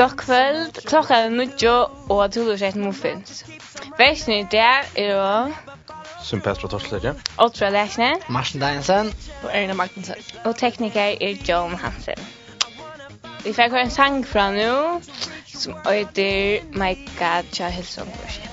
Godt kvöld, klokka er nuttjo og at hulu sett muffins. Veisni der er jo... Sim Petra Torslerje. Otra Lekne. Marsen Deinsen. Og Erna Magnussen. Og tekniker er John Hansen. Vi fikk høre en sang fra nu, som øyder My God, Tja Hilsson Korsen.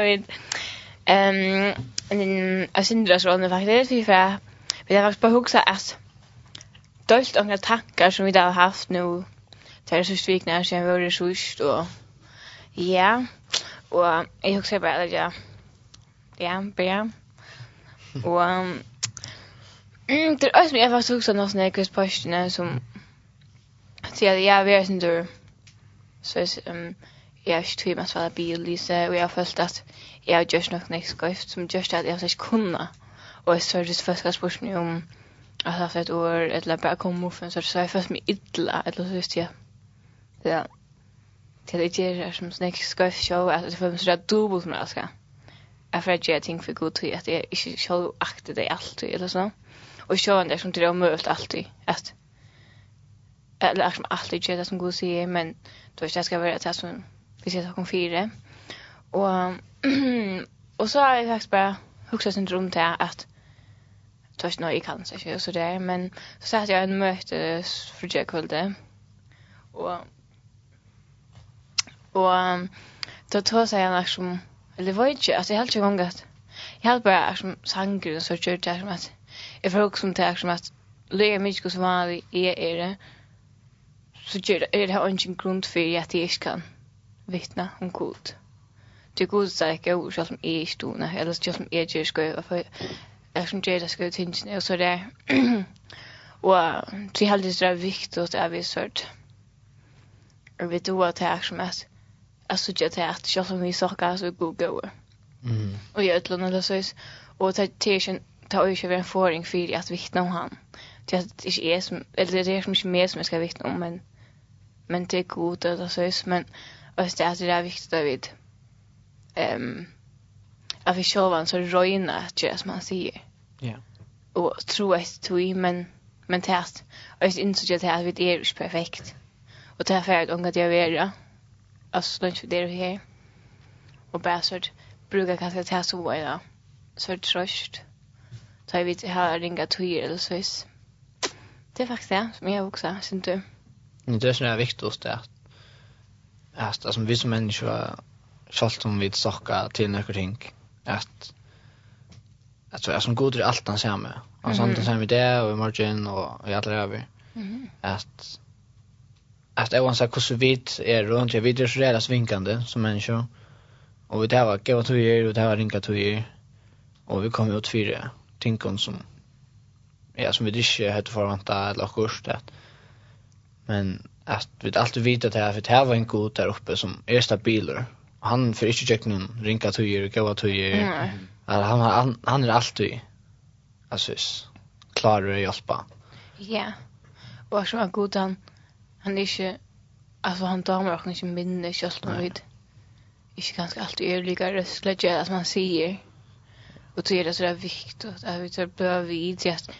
vet. Ehm en en syndrar så nu faktiskt vi för vi har faktiskt bara huxa att dolt några tankar som vi där har haft nu där så svikna sen var det sjukt och ja. Och jag huxar bara att Ja, ja bara och mm det är också jag faktiskt huxar någon sån här som att säga ja vi är syndrar så ehm jeg har ikke tvivl med å svare biolyse, og jeg har følt at jeg har gjort nok nek skrift, som gjør at jeg har ikke kunnet. Og jeg sørges først har spurt meg om at jeg har haft et år, eller bare kom muffen, så jeg følt meg idla, eller så visste jeg. Ja. Til det gjør jeg som nek skrift sjå, at jeg føler meg så dobbelt med skal. Jeg får gjøre ting for god tid, at jeg ikke selv akter det alltid, eller sånn. Og så han det som det er omøvelt alltid, at eller som alltid gjør det som god sier, men du vet, det skal være det som vi jeg tar om fire. Og, og så har jeg faktisk bare hukset sin rom til at det var ikke noe jeg kan seg ikke, og så det men så satt jeg en møte for det Jekkulde, og og da tog seg en som, eller var ikke, altså jeg held ikke gang at jeg held bare som sanger og så kjørte jeg som at jeg får også til som at løy er mye som vanlig jeg er det så gjør det, er det her ikke grunn for at jeg ikke kan vittna om god. Det god seg ikke over selv om jeg ikke doner, eller selv om jeg ikke skal gjøre, for jeg som gjør det skal gjøre tingene, og så det og det er heldigvis det er viktig at jeg vil sørt. Og vi tror at det er som at jeg synes at det er at selv om vi sakker så er god gode. Og jeg utlåner det så, og det er ikke ta och köra en forring for at vittna om han. Det er ikke jeg som eller det er som inte mer som jeg skal vittna om men men det är gott att så men Och det är det viktigt att vi ehm att vi själva så röjna att göra som man säger. Ja. Och tro att vi men men test och inser att det vi är inte perfekt. Och det är för att unga det göra. Alltså lunch det är här. Och bara så brukar kanske ta så vad jag så tröst. Så jag vet har ringa tur eller så vis. Det är faktiskt det som jag också syns du. Det är så viktigt att att alltså vi som människor skalt om vi sokka till några ting att att så är som god i allt han ser med och sånt som med det och i morgon och i alla över att att även så hur vi är runt jag vidare så där svinkande som människor och vi det var gå till er och det var ringa till er och vi kom ut fyra ting som ja som vi inte hade förväntat eller kurs det men att vi alltid vet att det här för det här var en god där uppe som är stabiler. Han för inte check någon rinka tyger och gå tyger. Mm. Alltså, han han han är alltid alltså klar att hjälpa. Ja. Och så är god han han är inte alltså han tar mig också inte minne just nu vid. Inte ganska alltid är lika röstläge att man säger. Och det är det så där viktigt att vi tar behöver vid att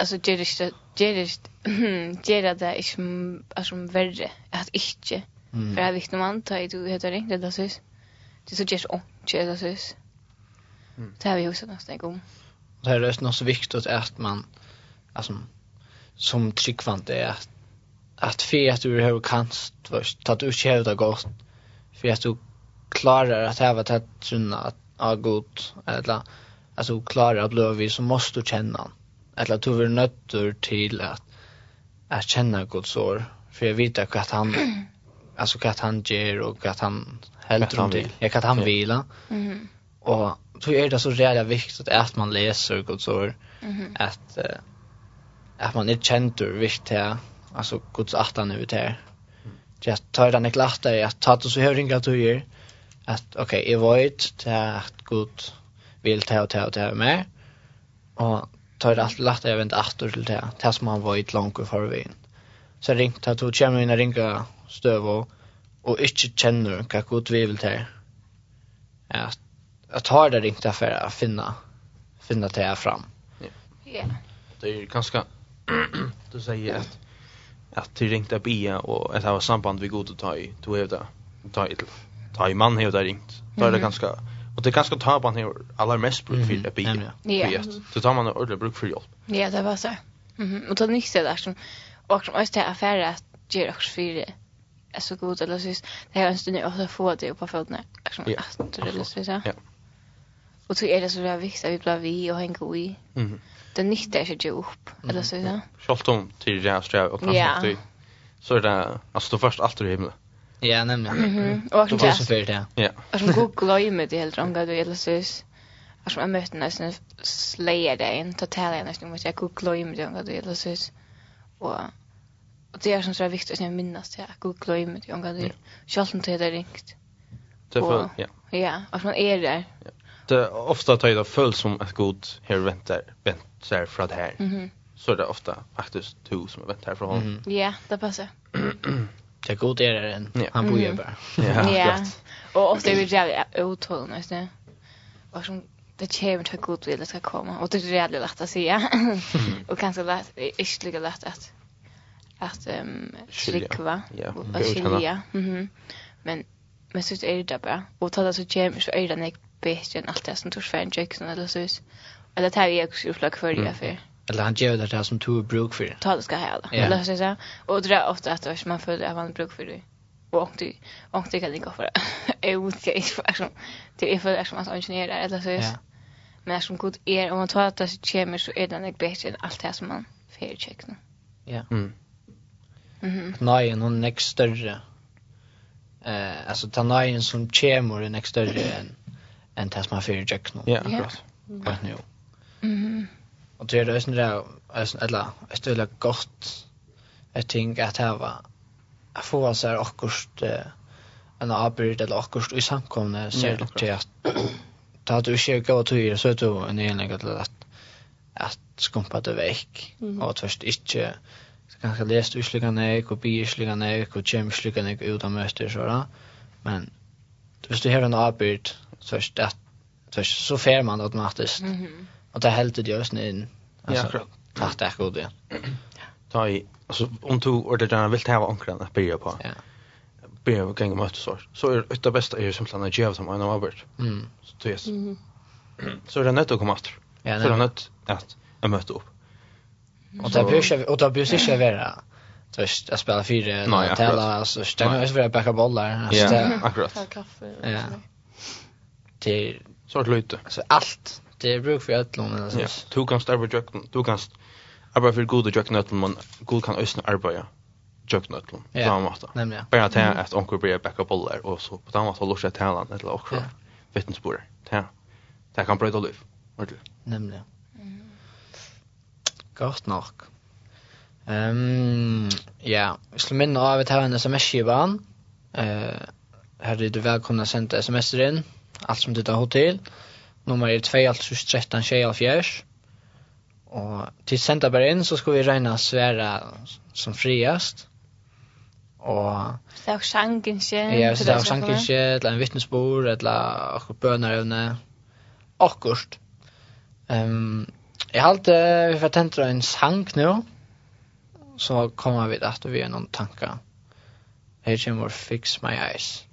alltså ger det ger det ger det är alltså värre. Att inte för jag vet när man tar du heter det det så det så just och ger det så det har vi också nästan gång det är något så viktigt att man alltså som tryckvant är att att för att du har kanst först ta du kör det gott för att du klarar att ha varit att sunna att ha god eller alltså klarar att bli så måste du känna eller att du är nötter till att att känna Guds år för jag vet att han alltså att han ger och att han helt om det jag kan han vila mm. och så är det så jävla viktigt att man läser Guds ord mm. att uh, att man inte vikt viktigt alltså Guds attan ut här jag tar den klart där jag tar det så hör inga du gör att okej okay, jag att Gud vill ta och ta och ta med och tar det allt lätt jag vänt åter till det. Det som han var i långt för vägen. Så ringt att hon kommer in och ringa stöv och och inte känner hva god vi vill till. Att tar det ringt för att finna finna det här fram. Ja. Det är ganska du säger att att det ringt upp ia och att det var samband vi god att ta i. Du vet det. Ta i ta i man har det ringt. Då är det ganska Och det kanske tar man här allra mest bruk för det bil. Ja. Så tar man ordentligt bruk för hjälp. Ja, det var så. Mhm. Och det är där som och som måste affärer att ge också för det. Är så god eller så det är önskar ni också få det på fötterna. Som att det eller så. Ja. Och så är det så där viktigt att vi blir vi och hänger i. Mhm. Det nyttar sig ju upp eller så. Schalt om till det här sträv och framåt. Ja. Så är det alltså först allt det himla. Mhm. Ja, nemlig. Mhm. Og som det. Så det. Ja. Og som god gløyme det helt ranga du eller søs. Og som jeg møtte nesten slayer det inn, totalt jeg nesten måtte jeg god gløyme det ranga du eller søs. Og og det er som så viktig at jeg minnes det, at god gløyme det ranga du. Selv om det er ringt. Det for, ja. Ja, og som er der. Det Det ofta tar det føles som at god her venter, venter fra det her. Mhm. Så det ofta faktiskt du som venter från honom. Ja, det passar. Det är god er det än. Han bor ju bara. Ja. Och ofta är vi jävligt otåliga du. Och som det kommer till god vilja ska komma. Och det är jävligt lätt att säga. och kanske lätt, inte lika lätt att att um, skilja. Ja. Och skilja. Mm Men men så är det där bara. Och tar det så kommer så är det nek bättre än allt det som tors för en jöksen eller så. Eller det här är också upplag för det för eller han gjør det der som du bruk for. Ta det ska här då. Eller så så. Och det är ofta att man får att man bruk för det. Och inte och det kan gå för det. är vet inte för att det är för att man är ingenjör eller så. Ja. Men som god är om man tar at det kommer, så är den bedre enn allt det som man får checka. Ja. Mm. Mhm. Nej, någon nästa större. Eh alltså ta nej som kommer er nästa större än en det som man får nå. Ja, akkurat. Vad nu? Mhm. Og det er også det, også eller et eller godt et ting at hava at få oss her akkurat en avbyrd eller akkurat i samkomne ser det til at da du ikke gav tøyer så er du en enlig til at at skumpa det vekk. Og at først ikke kanskje lest usliggane ek og bi usliggane ek og kjem usliggane ek ut av møter da. Men hvis du har en avbyrd så er det så fer man automatisk. Mm -hmm. Och det helt det görs in. Alltså, ja, klart. Tack god det. Ta i alltså om du ordentligt vill ta av ankran att börja på. Ja börja med gänga möte så. Så är det det bästa är ju som planerar ge som en Albert. Mm. Så det är. Mm. Så är det nött att komma efter. Ja, det är nött att jag möter upp. Och det börjar vi och där börjar sig vara. Så jag spelar fyra och tälla alltså stämmer jag vara backa bollar. Ja, akkurat. Ta Kaffe. Ja. Det så lite. Alltså allt det är bruk för ötlån eller så. Du kan starta jökna, du kan arbeta för goda jökna ötlån, men god kan ösna arbeta jökna ötlån. Ja, på sätt. Nämligen. Bara att att onkel blir backa bollar och så på samma sätt låtsas att eller också vittnesbörd. Ja. Det kan bryta liv. Ordentligt. Nämligen. Gott nok. Ehm ja, vi skulle minna av att ha en sms-skivan. Eh, här är du välkomna att sända sms-er in, allt som du tar hotell nummer er 2 alltså 13 tjej av fjärs. Och till senta bara så ska vi regna svära som friast. Och det är också ankinske. Ja, så det är också eller en vittnesbord, eller också bönarövne. Akkurst. Um, jeg har alltid, vi får tända en sang nu. Så kommer vi att vi har någon tankar. Her kommer Fix My Eyes.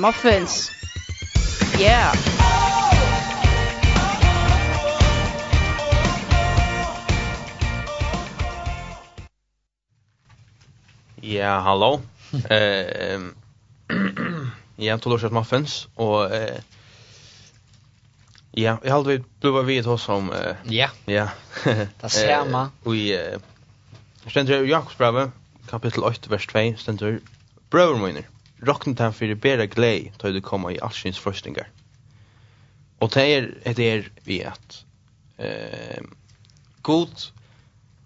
muffins. Yeah. Ja, hallå. Eh Ja, to lortet muffins og eh Ja, jeg hade vi blivit vid hos om eh Ja. Ja. Det samma. Vi eh ständer i Jakobsbrevet, kapittel 8 vers 2 ständer bröderna rokna den fyrir bera glei tøy du koma i allsins frøstingar. Og det er, det er vi at eh, god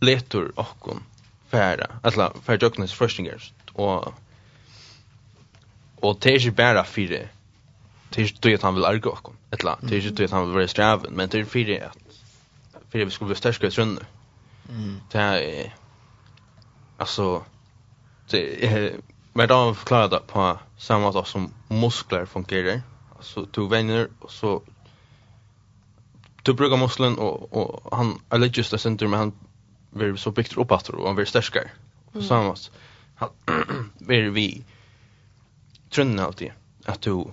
letur okkon færa, atla færa døgnes frøstingar og og det er ikke bare fyrir det er ikke at han vil arga okkon, etla, det er ikke at han vil være straven, men det er fyrir at fyrir vi skulle bli størskare trunne. Mm. Det er, altså, det er, Men då förklarar det på samma sätt som muskler fungerar. Alltså du vänner och så du brukar muskeln och och han eller just det center men han blir så byggt upp att och han blir starkare. På mm. samma sätt. Han blir vi trunna alltid att du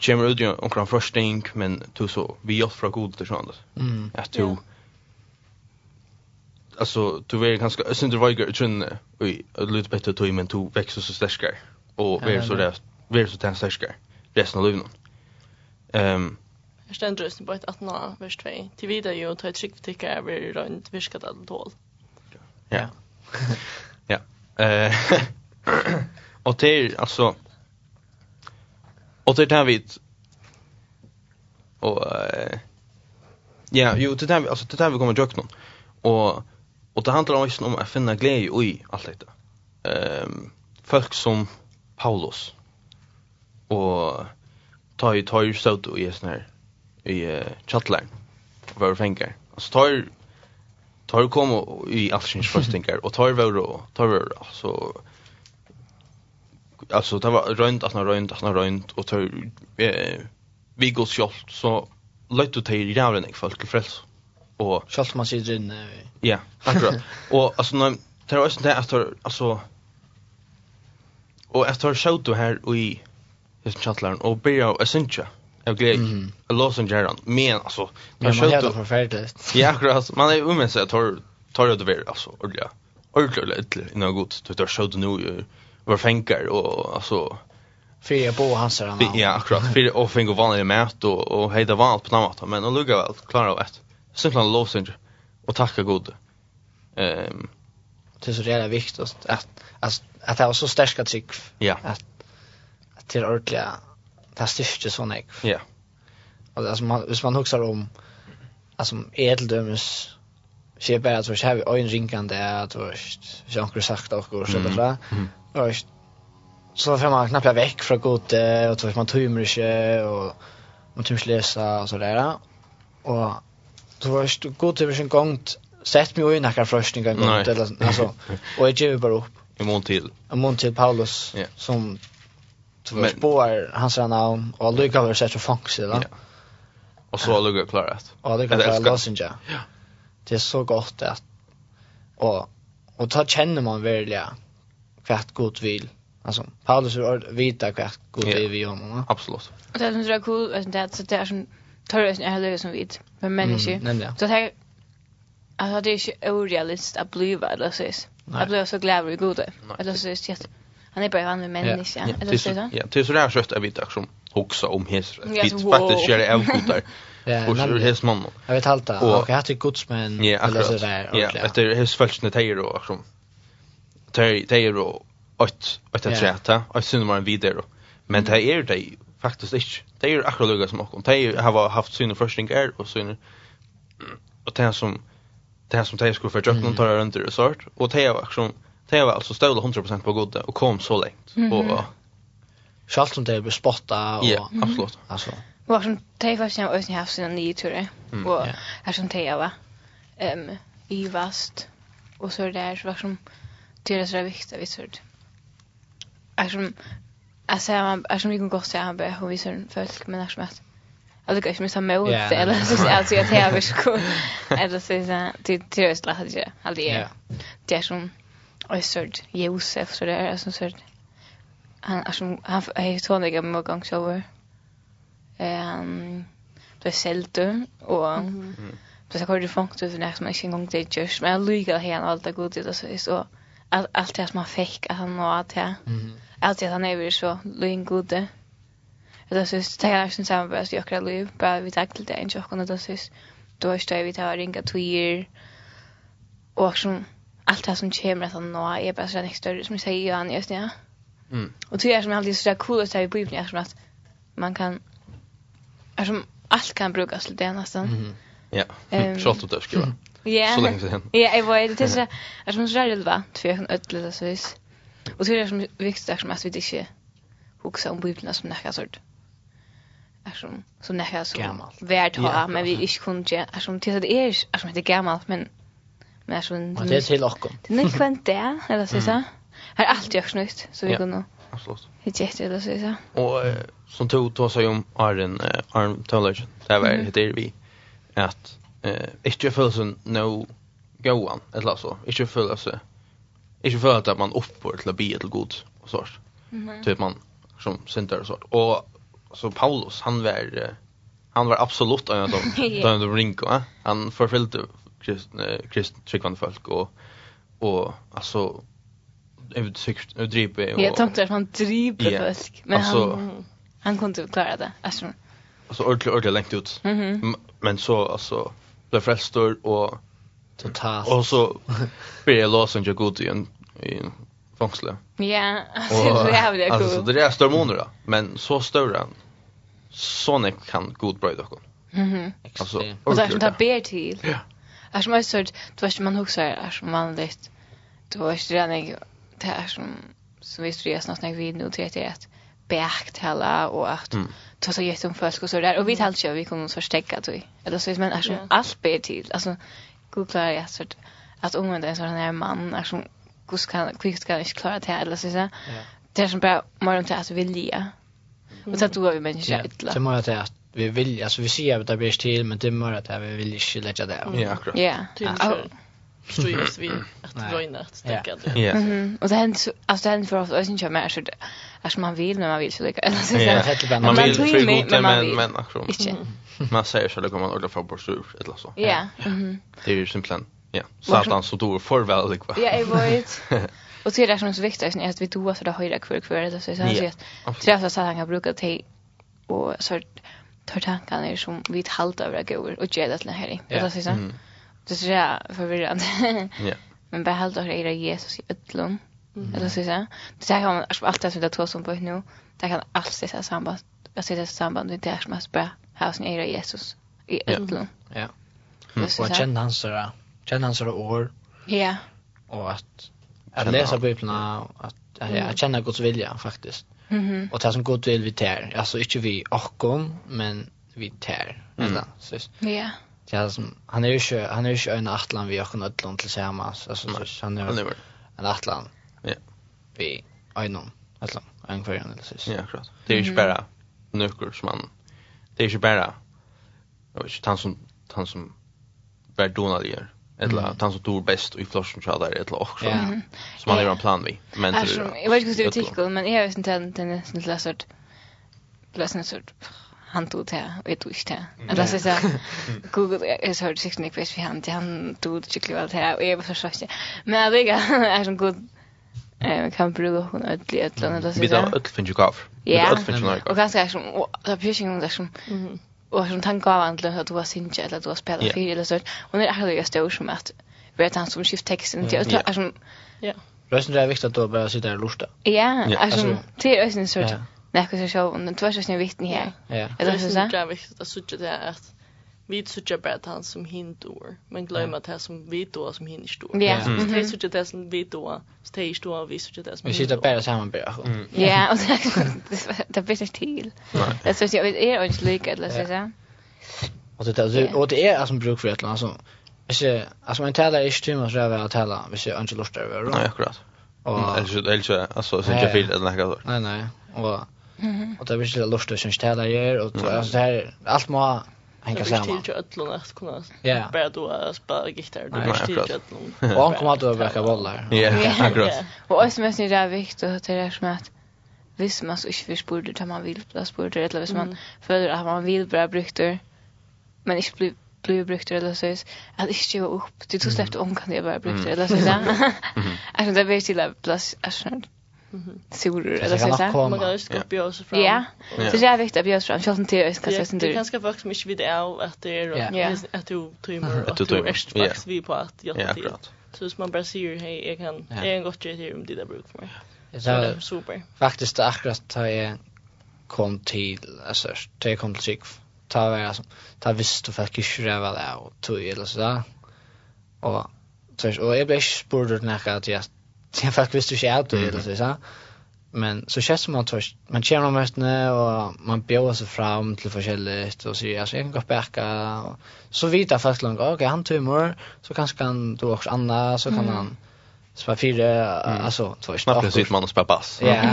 kommer ut i omkring ink men du så vi hjälp från god till sånt. Mm. Att du yeah alltså du är ganska sen du väger tjun oj lite bättre tog men du växer så starkare och är så där är så tänkt starkare resten av livet. Ehm Jag ständer just på ett att nå vers 2. Till vidare ju ta ett tryck tycker jag blir runt viskat att tål. Ja. Ja. Eh och till alltså och till den vid och ja, jo till den alltså till den vi kommer att dra någon. Och Och det handlar om om att finna glädje i allt detta. Ehm um, folk som Paulus och ta ju tar ju så då i sån här i uh, chatline var fänger. Alltså tar tar kom i allsins fastingar och tar var och tar var alltså alltså det var runt att runt att runt och tar eh, vi går självt så lätt du ta i jävlen folk till frälsa och Charles man sitter inne. Ja, akkurat. och alltså när det är det efter alltså och efter show då här i just chatlaren och börja essentia. Jag glädje. Mm. Los Jaron. Men alltså när show då förfärligt. Ja, akkurat. Man är ummen så tar tar det över alltså ordliga. Ordliga lite innan gott. Du tar show då nu var fänkar och alltså Fyra på hans här. Ja, akkurat. För och fänga vanliga mat och, och hejda vanligt på något. Men och luggar väl. Klarar av ett simpelthen lovsynger och tacka god. Ehm um, det är så jävla viktigt att att att det var så starka tryck. Ja. Att att det är ordentliga det styrker sån ek. Ja. Alltså man hvis man huxar om alltså edeldömes ser bara att så har vi en rinkan där att så så har sagt och går så där. Och så får man knappt väck från gode, och så man tömmer sig och man tömmer läsa och så där. Och du var god till sin gång sett mig i några frösningar gång eller alltså och jag ger bara upp. En mån till. En mån till Paulus yeah. som som Men, spår hans namn och Luca har sett funks eller. Ja. Och så Luca klarat. Ja, det kan vara låtsas inte. Ja. Det är så gott att och och ta känner man väl kvart god vill. Alltså Paulus vill vita kvart god vill vi honom. Absolut. Och det är så kul att det är så där som tar det här livet som vi med människor. Mm, ja. Så här alltså det är inte orealistiskt att bli eller så sägs. Jag blir så glad över Gud. Eller så är det han är bara en vanlig människa. Ja, eller så Ja, det är så där skönt att vi där som också om his faktiskt kör det en god där. Och så his mamma. Jag vet allt det. Och jag hade Guds men eller så där. Ja, det är hes fältsne tejer och som tejer tejer och åt åt att träta. Och sen var en vidare. Men det är det faktiskt inte. Det är akkurat lugga som okkom. De har haft sine forskninger och sine... och det som... Det som de skulle för jøkken og tar runt det resort. och det var som det var alltså støvlet 100% på gode och kom så långt och -hmm. som det om de ble spottet og... Ja, absolutt. Altså... Og som de faktisk har også haft sine nye turer. Og som de har Ehm i vast. och så där så var som... Det är så viktig, vi tror Är som Alltså man är som vi kan gå säga han bara hur vi ser folk men när som att Alltså kanske med samma ord eller så så alltså jag tar vi ska. Eller så så till till östra hade jag aldrig. Det är som Öserd Josef så det är som så han är som han är så några med gång så var. Ehm det är sälto och det så kör du funkt ut när som en gång det just men jag lyger här allt det goda så är så allt det som man fick att han var att här. Mhm alltid att han är så lugn god. Det det så det är nästan samma bäst jag kan leva bara vi tack till det inte och kan det så då är det vi tar ringa tvir och som allt det som kommer att han nå är bara så nästa som jag säger han just ja. Mm. Och det är som alltid så där cool att säga bibeln är som att man kan är som allt kan brukas till det nästan. Mm. Ja. Så att det ska vara. Ja. Så länge sedan. Ja, jag var det så är som så relevant för en så vis. Och så är det som viktigt som att vi inte huxar om Bibeln som näka sort. Eftersom som som näka så gammalt. värd ha, men vi inte kunde, som till att det är, eftersom det är gammalt, men Men alltså det är till och Det är inte kvant det, eller så så. Här allt jag snyggt så vi kunde. Absolut. Det är jätte eller så så. Och som tog då så om Arden Arm Tolerance. Det var det vi att eh inte följa så no goan eller så. Inte följa så inte för att man uppför till att be till god och sånt. Mm. Typ man som syndare och sånt. Och så Paulus han var han var absolut en av dem yeah. de ringa. Eh? Han förföljde kristna kristna tryckande folk och och alltså uttryckt och dripe och Jag tänkte att han dripe yeah. folk men alltså, han han kunde inte klara det. Alltså alltså ordentligt ordentligt längt ut. Mm -hmm. Men så alltså blev frälstor och totalt. Och så blir jag låsen jag god igen i fångsle. Ja, det är väl det. Alltså det är stormoner då, men så större än Sonic kan god bra och. Mhm. Alltså och där där ber till. Ja. Alltså man så du vet man också är som vanligt. Du vet det är det är som som vi stressar snart när vi nu 31 bäkt hela och att mm. ta så jätte om folk och så där och vi talar kör vi kommer så stäcka då. Eller så men är som allt ber till. Alltså googla jag så att ungen är en sån här man är som kus kan kvick ska inte klara det eller så så. Det är som bara mer inte att vilja. Och så tror vi människor illa. Det säga att vi vill alltså vi ser att det blir till men det mer att vi vill inte lägga det. Ja, akkurat. Ja. Förstår ju vi att gå in att tänka det. Ja. Och sen så alltså sen för oss är inte mer så att man vill men man vill så lika eller så. Ja, man vill för men men akkurat. Man säger så kommer man ordar för bort eller så. Ja. Det är ju simpelt. Ja, satan så då för väl lik va. Ja, jag vet. Och så är det som så viktigt är att vi då så där höra kvar kvar det så så att träffa så han kan bruka till och så tar tankarna är som vi ett halt över att gå och ge det till här. Det är så så. Det är så förvirrande. Ja. Men behåll då är Jesus i öllum. Eller så så. Det här kan allt det som det tar som på nu. Det kan allt det samband. Jag ser det samband med det som är bra. Här som era Jesus i ödlon. Ja. Och känna hans sådär kjenne hans år. Ja. Og at, at lese Bibelna, at, at, at, at kjenne Guds vilja, faktisk. Mm -hmm. Og det som Gud vil vi tær. Alltså inte vi åkom, men vi tær. Mm. Så. Ja. Ja, som han är ju han är ju en atlan vi åken ödlon till sammas. Alltså så han är en atlan Ja. Vi enom alltså en kvar eller så. Ja, klart. Det är ju bara nöcker som man det är ju bara jag vet inte han som han som var donalier Eller mm. han som tog bäst i florsen så där eller också så. Som man har en plan vi. Men alltså jag vet inte hur det tycker men jag vet inte den den sån där sort läsna sort han tog det och jag tog inte det. Eller så så Google är så hört sig nick vis vi han han tog det cykla väl här och jag var så schysst. Men jag vet är så god eh kan bruka hon ett litet eller så. Vi då ett finns ju kvar. Ja. Och ganska som och så pyssing och så. Mhm och som tanke av antingen att du har synge eller du har spelat yeah. fyra eller så och det är alldeles jag står som att vet han som skift texten till mm, alltså ja Rösten det är viktigt att då bara sitta och lusta. Ja, alltså det är ju en sorts näkvis så och det var så snävt ni här. Ja. Det är så viktigt att sucha det att vi tycker bara att han som hindur men glöm att han som vi då som hindur. Ja, det är så det som vi då stage då vi så det som. Vi sitter bara samman bara. Ja, och det blir det till. Det så jag är inte lika eller så så. Och det är och det är alltså bruk för ett land alltså. Alltså alltså man talar inte timmar så över att tala, vi ser inte lust över. Nej, akkurat. Och eller eller alltså så jag inte fel eller något. Nej, nej. Och och det blir lust att syns talar gör och alltså det här allt må hänga samman. Det är till ödlorna att kunna börja då att spela gitarr. Det är till ödlorna. Och han kommer alltid att verka bollar. Ja, akkurat. Och också mest det är viktigt att det är som att hvis man så ikke vil spurte det man vil bli spurte, eller hvis man føler at man vil bli brukt men ikke bli blir brukt eller så att det inte var upp det tog släppt om kan det bara brukt eller så där alltså det vet till plats alltså suror eller så där. Man kan just gå och så fram. Ja. Så det är viktigt att bjuda fram. Jag tänkte jag ska säga det. Det kanske folk som inte vet är att det är att du tömmer att du är faktiskt vi på att jag det. Så hvis man bara säger hej jag kan jag är en gott grej om det där bruk för mig. Det är super. Faktiskt akkurat ta jag kom till alltså ta kom till sig ta vara som ta visst och faktiskt röva där och tog eller så där. Och så och jag blev spurd när jag att sen fast visste du inte att det eller så så men så känns som tar man känner mest nu och man bjöd sig fram till förskälligt och så jag sen gå backa så vidare jag fast långt okej okay, han tumor så kanske kan du också anna så kan mm. han spela fyra mm. alltså två snabbt precis man och spelar bass ja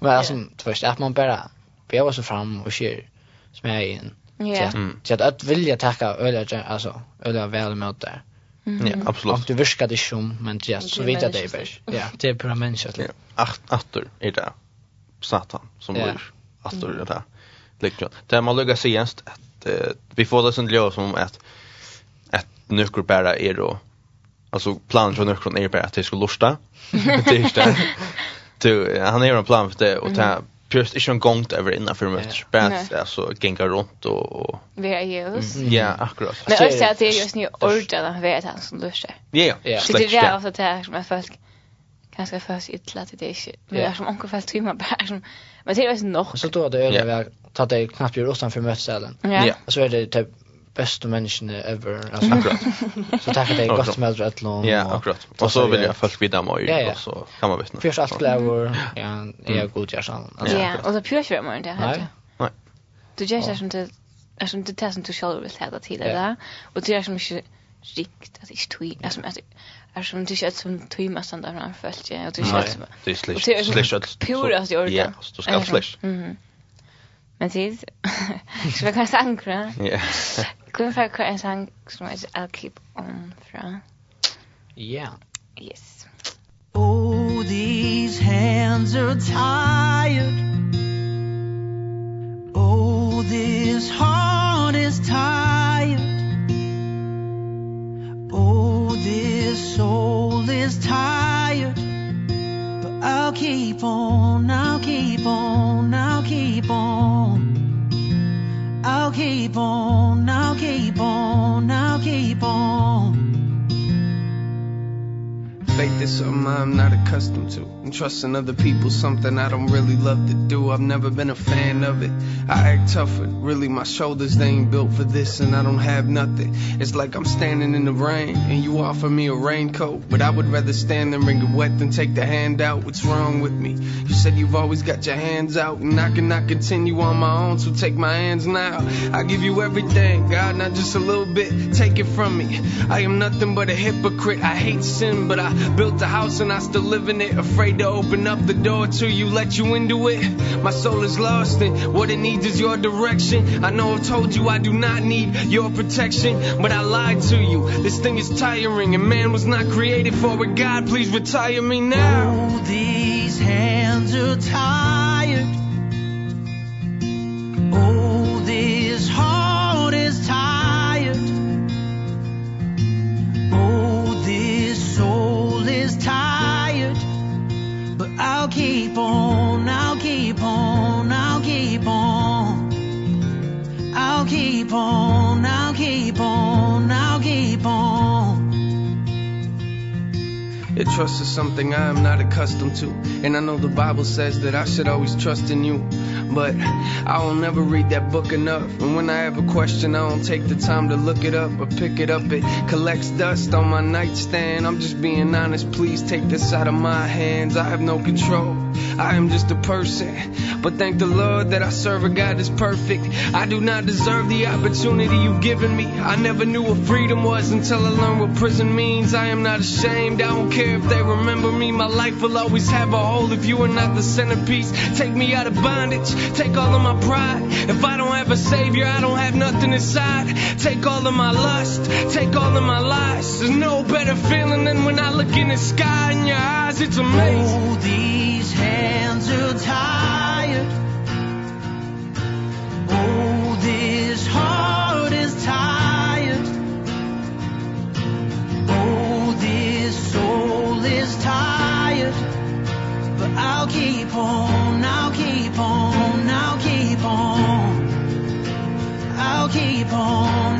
men alltså först att man bara bjöd sig fram och kör smär in Ja. Så att att vilja tacka öliga alltså öliga väl mot där. Ja, absolut. Du viskar det som, men ja, så vet jag det är Ja, det är bara människa. Ja, attor är det Satan som blir attor är det. Liksom. Det man lugga sig genst att vi får det sen lås som att att nyckel bara är då alltså planen från nyckeln är bara att det ska lusta. Det är det. Du, han är en plan för det och det just inte en gång över innan för mig. Bäst alltså gänga runt och och Vi är ju. Ja, akkurat. Men jag ser att det är just nu ordet att vet han som lustar. Ja, ja. Så det är det också det här som är folk ganska först illa till det shit. Vi är som onkel fast timmar bara som men det är ju nog. Så då det är det ta det knappt ju utanför mötessalen. Ja. Så är det typ bästa människan ever alltså akkurat. så tackar dig gott med att lån. Ja, akkurat. Och så vill jag folk vidare mig ja, ja. och så kan man vittna. Först allt glädje ja, är jag god jag sann. Ja, och så pure vi imorgon det här. Nej. Du gör så som det är som det testen du själv vill häda till det där. Och det är som inte rikt att inte tui alltså att är som det är som tui mest andra han följt ja och du kött som det är slash slish pure att göra Ja, så ska slash Mhm. Men det så vi kan sankra. Ja. Kunne vi få en sang som heter I'll Keep On fra? Yeah. Yes. Oh, these hands are tired Oh, this heart is tired Oh, this soul is tired But I'll keep on, I'll keep on, I'll keep on I'll keep on I'll keep on I'll keep on faith is something I'm not accustomed to. And trusting other people something I don't really love to do. I've never been a fan of it. I act tougher, really my shoulders they ain't built for this And I don't have nothing. It's like I'm standing in the rain And you offer me a raincoat. But I would rather stand and wring it wet than take the hand out. What's wrong with me? You said you've always got your hands out And I cannot continue on my own So take my hands now. I give you everything, God, not just a little bit. Take it from me. I am nothing but a hypocrite. I hate sin, but I Built a house and I still live in it. Afraid to open up the door to you Let you into it. My soul is lost and what it needs is your direction. I know I've told you I do not need your protection But I lied to you. This thing is tiring and man was not created for it. God please retire me now. Oh, These hands are tired. It trust is something I am not accustomed to. And I know the Bible says that I should always trust in you. But I will never read that book enough. And when I have a question I don't take the time to look it up or pick it up. It collects dust on my nightstand. I'm just being honest. Please take this out of my hands. I have no control. I am just a person But thank the Lord that I serve a God that's perfect. I do not deserve the opportunity you've given me. I never knew what freedom was until I learned what prison means. I am not ashamed, I don't care if they remember me. My life will always have a hole if you are not the centerpiece. Take me out of bondage, take all of my pride. If I don't have a savior, I don't have nothing inside. Take all of my lust, take all of my lies. There's no better feeling than when I look in the sky in your eyes, it's amazing. Oh, these hands hands are tired. Oh, this heart is tired. Oh, this soul is tired. But I'll keep on, I'll keep on, I'll keep on. I'll keep on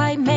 why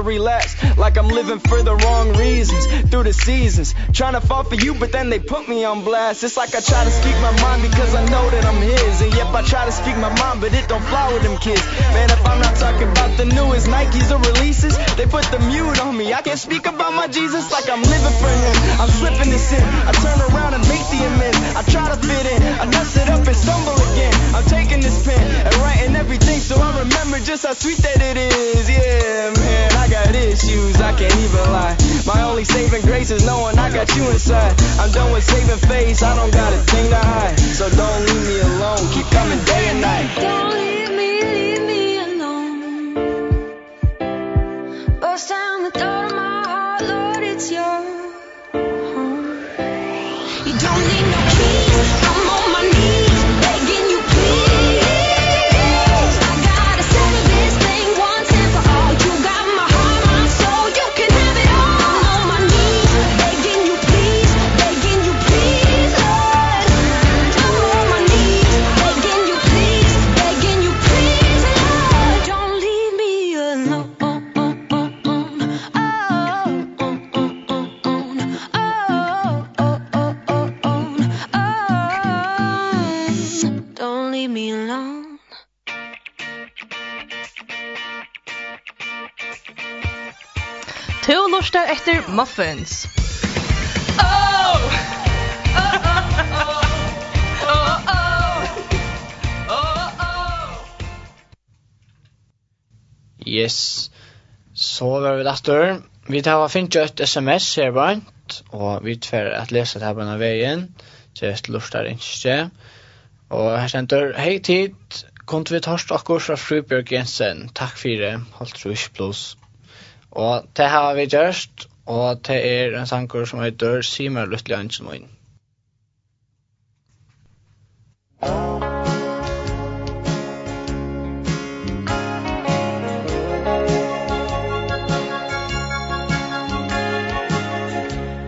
a like I'm living for the wrong reasons through the seasons. Trying to fall for you but then they put me on blast. It's like I try to speak my mind because I know that I'm his. And yep I try to speak my mind but it don't fly with them kids. Man if I'm not talking about the newest Nikes or releases they put the mute on me. I can't speak about my Jesus like I'm living for him. I'm slipping this in. I turn around and make the amends. I try to fit in. I mess it up and stumble again. I'm taking this pen and writing everything so I remember just how sweet that it is. Yeah man I got issues cause I can't even lie. My only saving grace is knowing I got you inside. I'm done with saving face, I don't got a thing to hide. So don't leave me alone, keep coming day and night. Don't leave me, leave me to lustar efter muffins. Oh! Oh, oh, oh. Oh, oh. Oh, oh. Yes. Så var vi där. Vi tar och finner ett SMS her bant och vi tvär att läsa det här på den här vägen. Så jag lustar inte. Och här ständer hej tid. Kont vi torst akkur fra Frubjørg Jensen. Takk fyrir, holdt trus pluss. Og det har vi gjørst, og det er en sanger som heter Simer Luttelig Ansen Moin.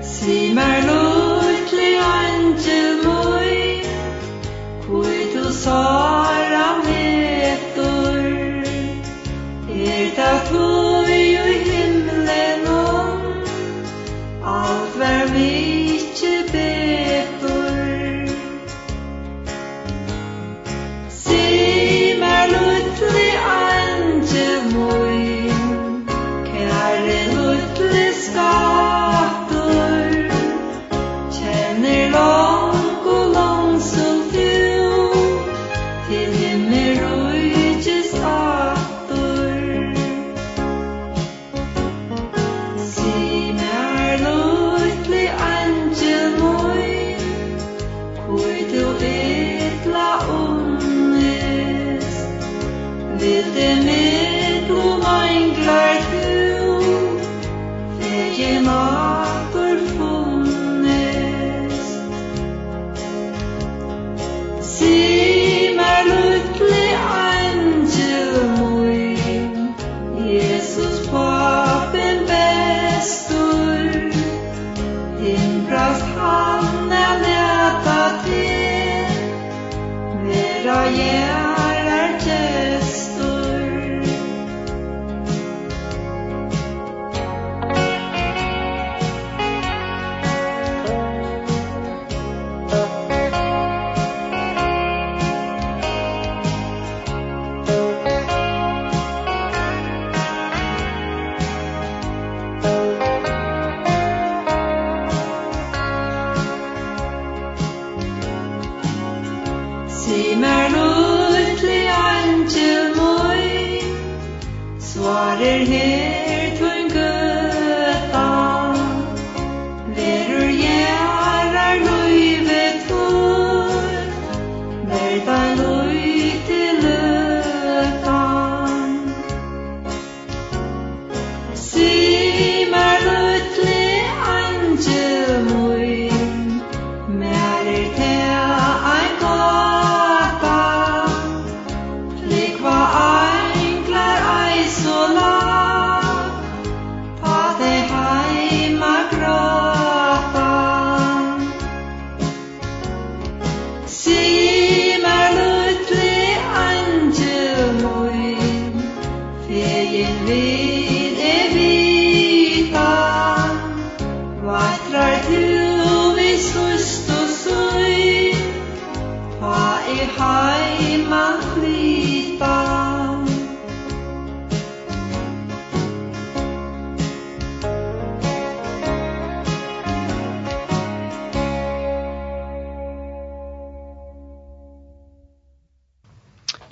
Simer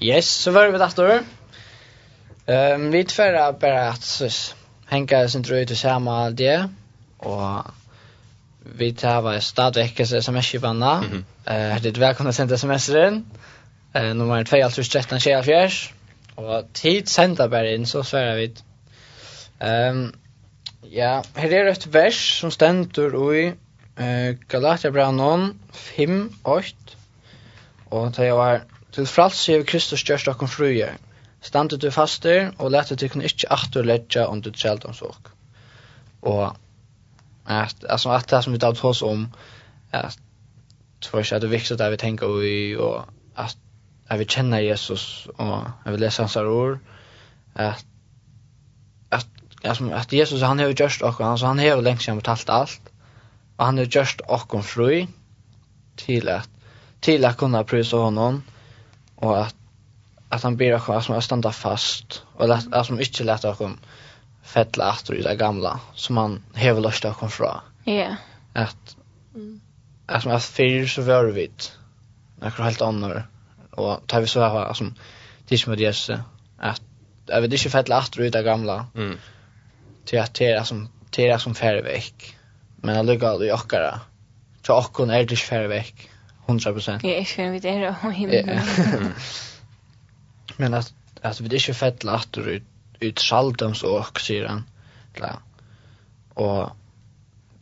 Yes, så var vi vid Ehm Um, vi tverra bara att hänga sin dröj till samma det. Och vi tar stadigväck sms-kipanna. Mm -hmm. uh, det är välkomna sända semestern. Eh Uh, nummer 2, alltså 13, 24, 24. Och tid sända bara in så svärar vi. Ehm ja, här är ett vers som stendur i eh Galatia 5, 8. Og det var Til frals hever Kristus gjørst okkom fruje. Standet du faster, og lette kunne ikkje aktur letja om du tjelt om såk. Og at, altså, at det som vi da tås om, at tvers at det er viktig at vi tenker i, og at, at vi kjenner Jesus, og at vi leser hans ord, at, at, at, at Jesus han hever gjørst okkom, altså han hever lengst siden betalt alt, og han just gjørst okkom fru, til at, til at kunna prisa honom, och att att han ber oss som att stanna fast och att att som inte lätta oss fettla åter i det gamla som han hever lust att komma från. Ja. Att att som att för så var vi något helt annor och tar vi så här som tismodies att jag vet inte fettla åter i det gamla. Mm. Till att det är som det är som veck. Men jag lyckas i okkara Så ochkon är det veck. 100%. Ja, ich finde, det er og himmel. Men at, at vi er ikke fett latter ut, ut saldoms og, sier han. Ja. Og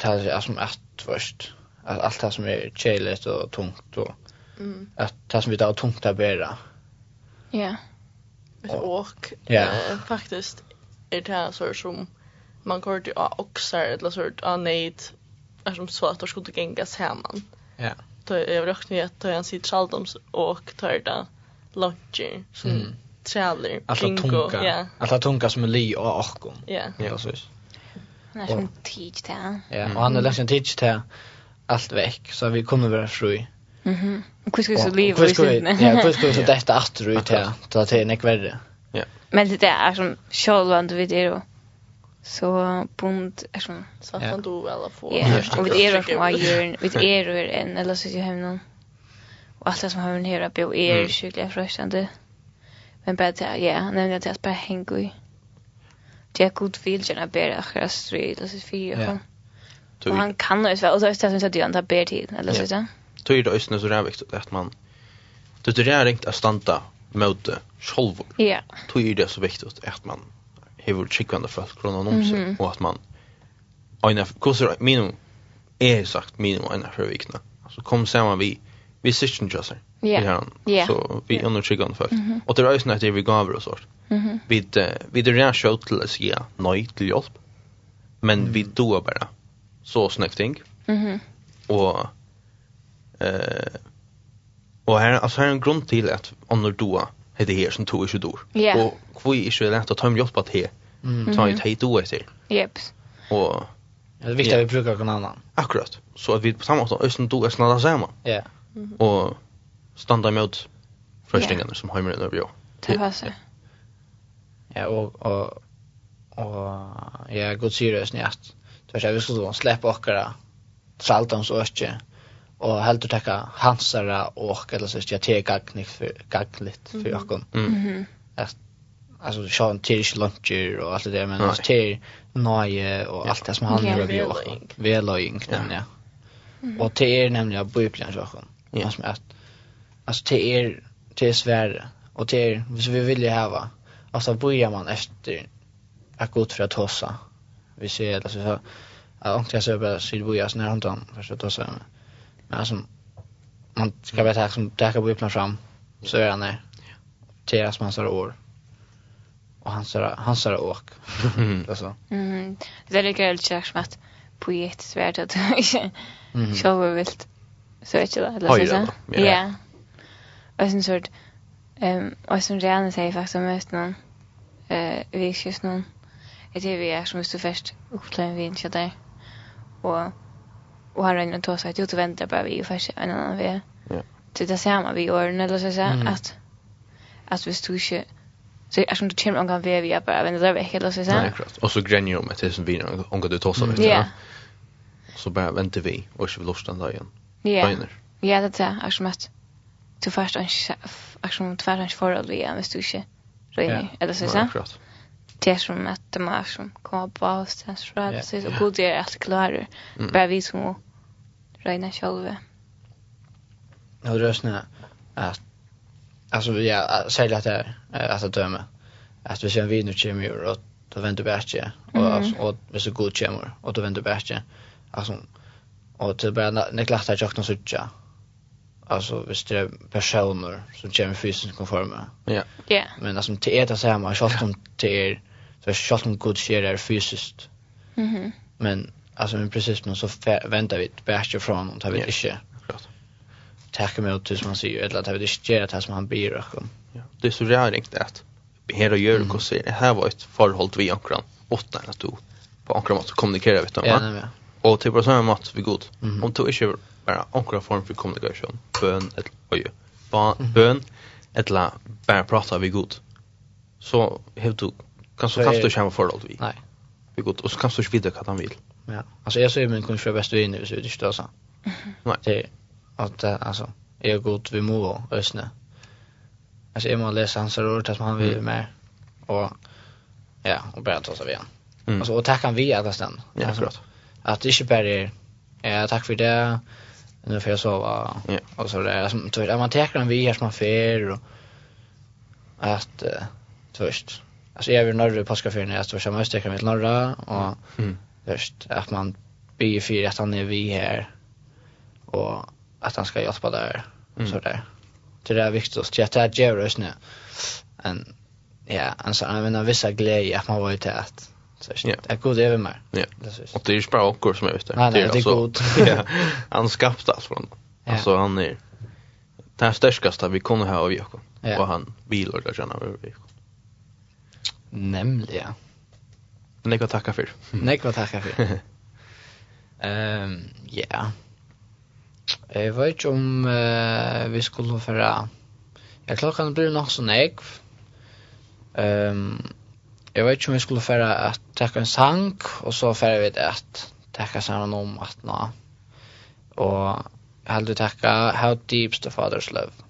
det er som ett først. At alt det som er kjelet og tungt og mm. at det som vi tar tungt er bedre. Ja. Og, ja. faktisk er det så som man går til å okser eller så att neid er som så at det skulle gjengas hemmen. Mm jag rökt med att han sitter sitt och tar det luncher som mm. träller alltså tunga. Ja. Alla tunga som är li och orkom. Ja. Ja, så Han är en teach där. Ja, och han är läsen teach där allt veck så vi kommer vara fri. Mhm. Och hur ska vi så leva i sin? Ja, hur ska vi så detta åter ut här? Det är en värre. Ja. Men det är som själva du vet det då. Så bond är sån. Så att han då väl får. Ja, och vi är från Ajern, vi är ur en eller så ju hemma. Och allt det som har hon här uppe är sjukliga fröstande. Men bara ja, nämligen att jag bara hänger i. Det är god vill gärna bära akra strid och så fyra. Ja. Och han kan ju väl och så är det som att han tar bär tid eller så där. Tror det ösnen så där viktigt att man det är rent att stanta mot själva. Ja. Tror det så viktigt att man hur tryckande folk kronan om seg mm -hmm. och man ena kurser minimum er sagt minimum ena för vikna. Alltså kom saman vi vi session just Ja. Ja. Så vi under tryckande folk. Mm -hmm. Och det är ju snart det vi gav och sånt. Mm -hmm. Vi vi det är skönt til att säga nej till hjälp. Men mm. vi då bara så snäckting. Mhm. Og eh og her altså her er en grunn til at om du då heter här som to i dor. år. Yeah. Och kvui är så å ta om hjelp att her. Mm. ta ett hej då efter. Jep. Och det är viktigt att vi brukar någon annan. Akkurat. Så att vi på samma sätt östen då är snarare samma. Ja. Och standa emot fröstingarna som har med över jag. Det passar. Ja, och och och jag går seriöst näst. Så jag vi skulle släppa åkara saltans ösche och helt att ta hansara och eller så ska jag ta gagnligt för gagnligt för jag kom. Mm. Att alltså Sean Tierish luncher och allt det där men alltså Tier Noye och allt det som han gör vi och Veloing nämligen. Ja. Och Tier nämligen Bibeln så kom. Ja. Som att alltså Tier Tier svär och Tier så vi vill ju ha va. Alltså börjar man efter att gå ut för att tossa. Vi ser alltså så att om jag så bara så vi är snär hundan för att tossa. Men alltså man ska veta att som där kan Bibeln fram så är han där. Tier som han sa år och han sa han sa det åk. Alltså. Mm. Det är lika helt kärt som att på att mm. så var vilt. Så vet jag det alltså. Ja. Och sen sort ehm och sen Rihanna säger faktiskt om mest någon eh vi syns någon det är vi är som måste först uppklä vi inte där. Och och han räknar då så att jag väntar bara vi för en annan vi. Ja. Det är det samma vi gör eller så så att att vi stod inte Så jag som du kommer omgång vem vi är bara vem där är veck eller så sen. Nej, klart. Och så gränjer om att det som vi någon du det tossa vet Ja. Så bara väntar vi och så vill losta den igen. Ja. Ja, det är jag som att du först en jag du tvär en för att vi är visst du inte. Röjning eller så sen. Klart. Det är som att det är som kommer på oss sen så att så så god det är allt klart. Bara vi som röjna själva. Ja, det är snä att alltså ja säger att det alltså döma att vi ser vinner kemi och då vänder bättre och alltså och vi så god kemi och då vänder bättre alltså och till bara när klart att jag kan söka alltså visst det är personer som kommer fysiskt konforma ja. Ja. Men alltså till är det så här man schalt om till så schalt om god kemi är fysiskt. Mhm. Men alltså men precis men så väntar vi bättre från och tar vi inte tacka mig ut som han säger eller att jag vill inte göra det som han ber och ja. det är så riktigt att här och gör och säger det här var ett förhåll vi ankran åtta eller två på ankran måste kommunicera vet du ja, nej, ja. och typ på samma mått vi god mm. om du inte bara ankran form för kommunikation bön eller oj bön eller bara prata vi god så hur du kan så kanske du känna förhåll vi. Nej vi god och så kanske du vidare vad han vill ja. Alltså jag säger men kanske bäst bästa är inne så det är inte så nej at alltså är er gott vi må ösna. Alltså är man läsa hans ord att man vill med och ja, och bara ta sig igen. Mm. Alltså och tacka vi alla stan. Ja, akkurat. Att det inte bara är eh, tack för det. Nu får jag sova. Ja. Och så där som tror jag man tackar vi här som man fer och att uh, först. Alltså jag vill norra på skafferiet jag står som östra mitt norra och mm. först att man blir för att han är vi här och att han ska hjälpa där mm. så där. Det där är viktigt att jag tar Jerus nu. En ja, han sa han menar vissa glädje att man var ute att så ja. det är god över mig. Ja. Och det är ju bara också som är ute. Nej, det är, alltså, god. ja, han skapade allt från. Ja. Alltså han är det störskaste vi kunde ha av Jakob. Ja. Och han bilar där känner vi. Nämligen. Nekva tacka för. Nej, vad tackar för. Ehm, um, ja. Yeah. Jeg vet ikke om uh, vi skulle føre... Ja, klokken blir nok sånn jeg. Um, jeg vet ikke om vi skulle føre at takke en sang, og så føre vi det at takke sammen om at nå. Og jeg heldig takke How Deep's the Father's Love.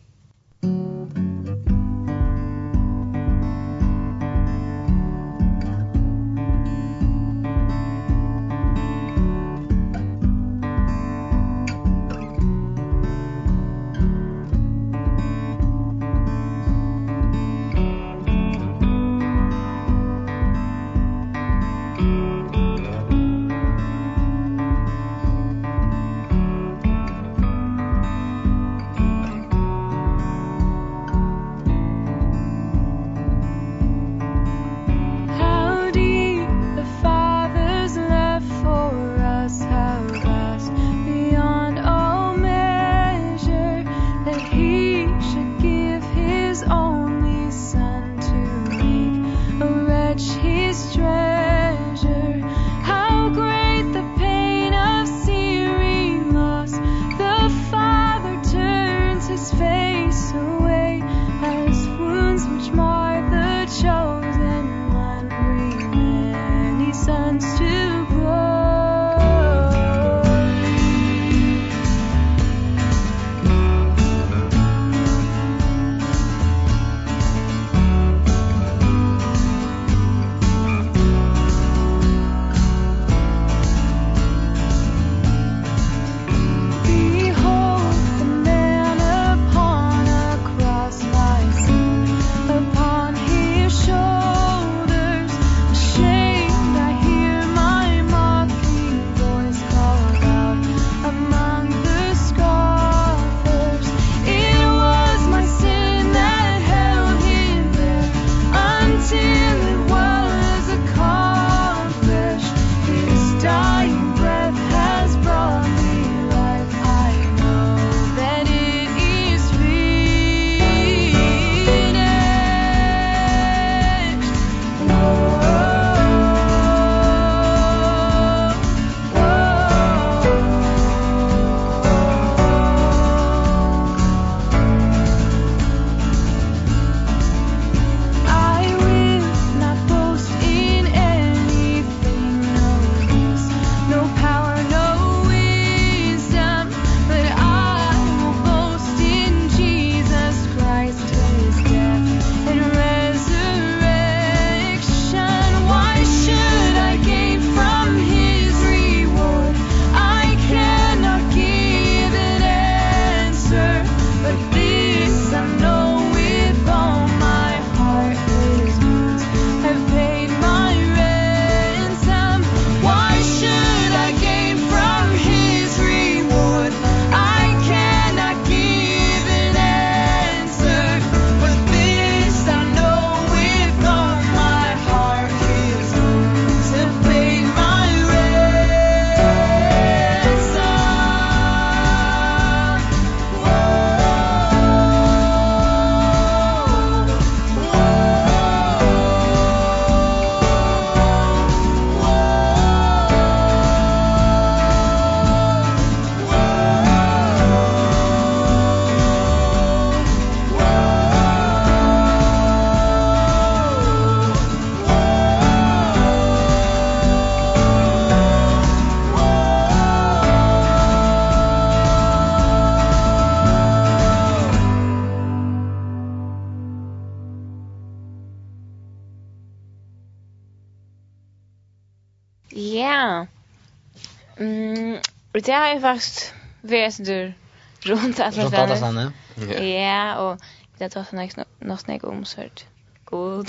det har ju faktiskt väsendur runt alla ställen. Runt alla ställen, ja. Ja, och det har tagit något snägg omsört. God.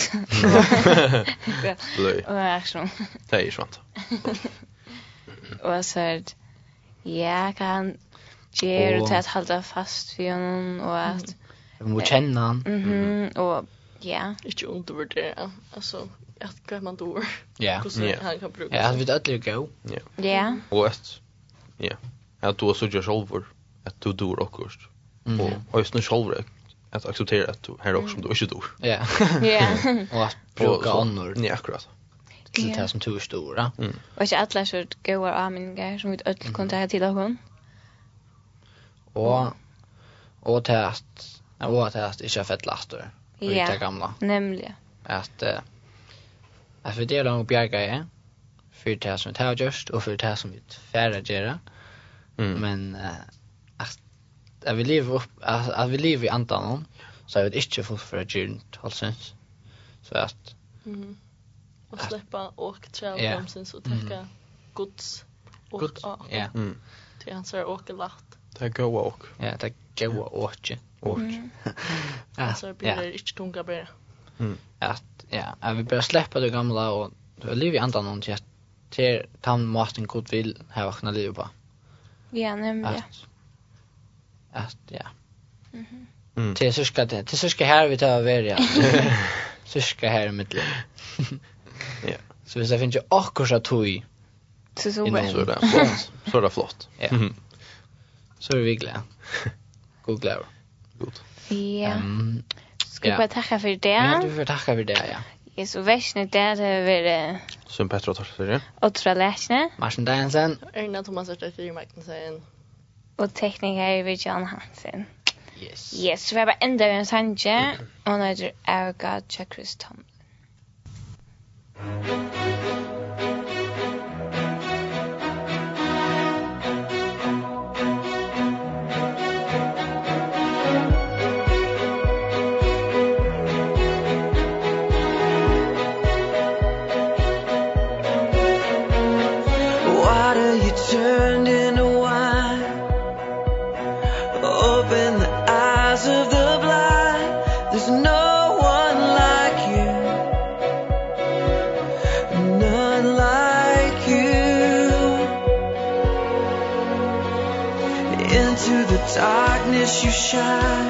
Löj. Och jag som. Det är ju svant. Och så här, ja, kan ger och till att hålla fast vid honom och att... Vi må känna han. Mhm, och ja. undervurdere, altså at hva man dår. Ja. Hur han kan bruke. Ja, han vet att det är go. Ja. Ja. Och ett Ja. Att du så gör själv att du dör också. Mm. Och ösnen själv att acceptera att du här också som du inte dör. Ja. Ja. Och att plocka annor. Ja, akkurat. Till det som tur stora. Mm. Och inte alla så goda amingar som vi öll kunde ha till honom. Och och till att och att det inte är fett laster. Ja. Det gamla. Nämligen. Att att för det är de bjärgar är för det som det har gjort och för det som vi färra göra. Mm. Men eh att, att vi lever upp att, att vi lever i antan så jag vet inte fullt för att göra halsens. Så att mm. och släppa och träna yeah. bromsen så täcka mm. Guds och ja. Yeah. Mm. Det ansar och lätt. Det går walk. Ja, det går och. Och. Ja, så blir det inte tunga bara. Mm. Att ja, vi börjar släppa det gamla och lever i andan om det till tan Martin god vill ha och kunna på. Ja, nämligen. Att, att ja. Mm mm. Till syska, det till så ska här vi ta över ja. syska här i mitt liv. ja. Så hvis det finns ju akkurat tog så så bra. så det flott. Så är det flott. Ja. Mm. Så är vi glada. God glädje. God. Ja. Um, Ska vi bara tacka för det? Ja, du får tacka för det, ja. Jeg så versene der, det har vært... Som Petra tar seg, ja. Otra Læsne. Marsen Dagensen. Erna Thomas Ørte Fyre Magnussen. Og tekniker ved John Hansen. Yes. Yes, så vi har bare enda en sanje, og nå er det Erga Chakris Tomlin. as you shine.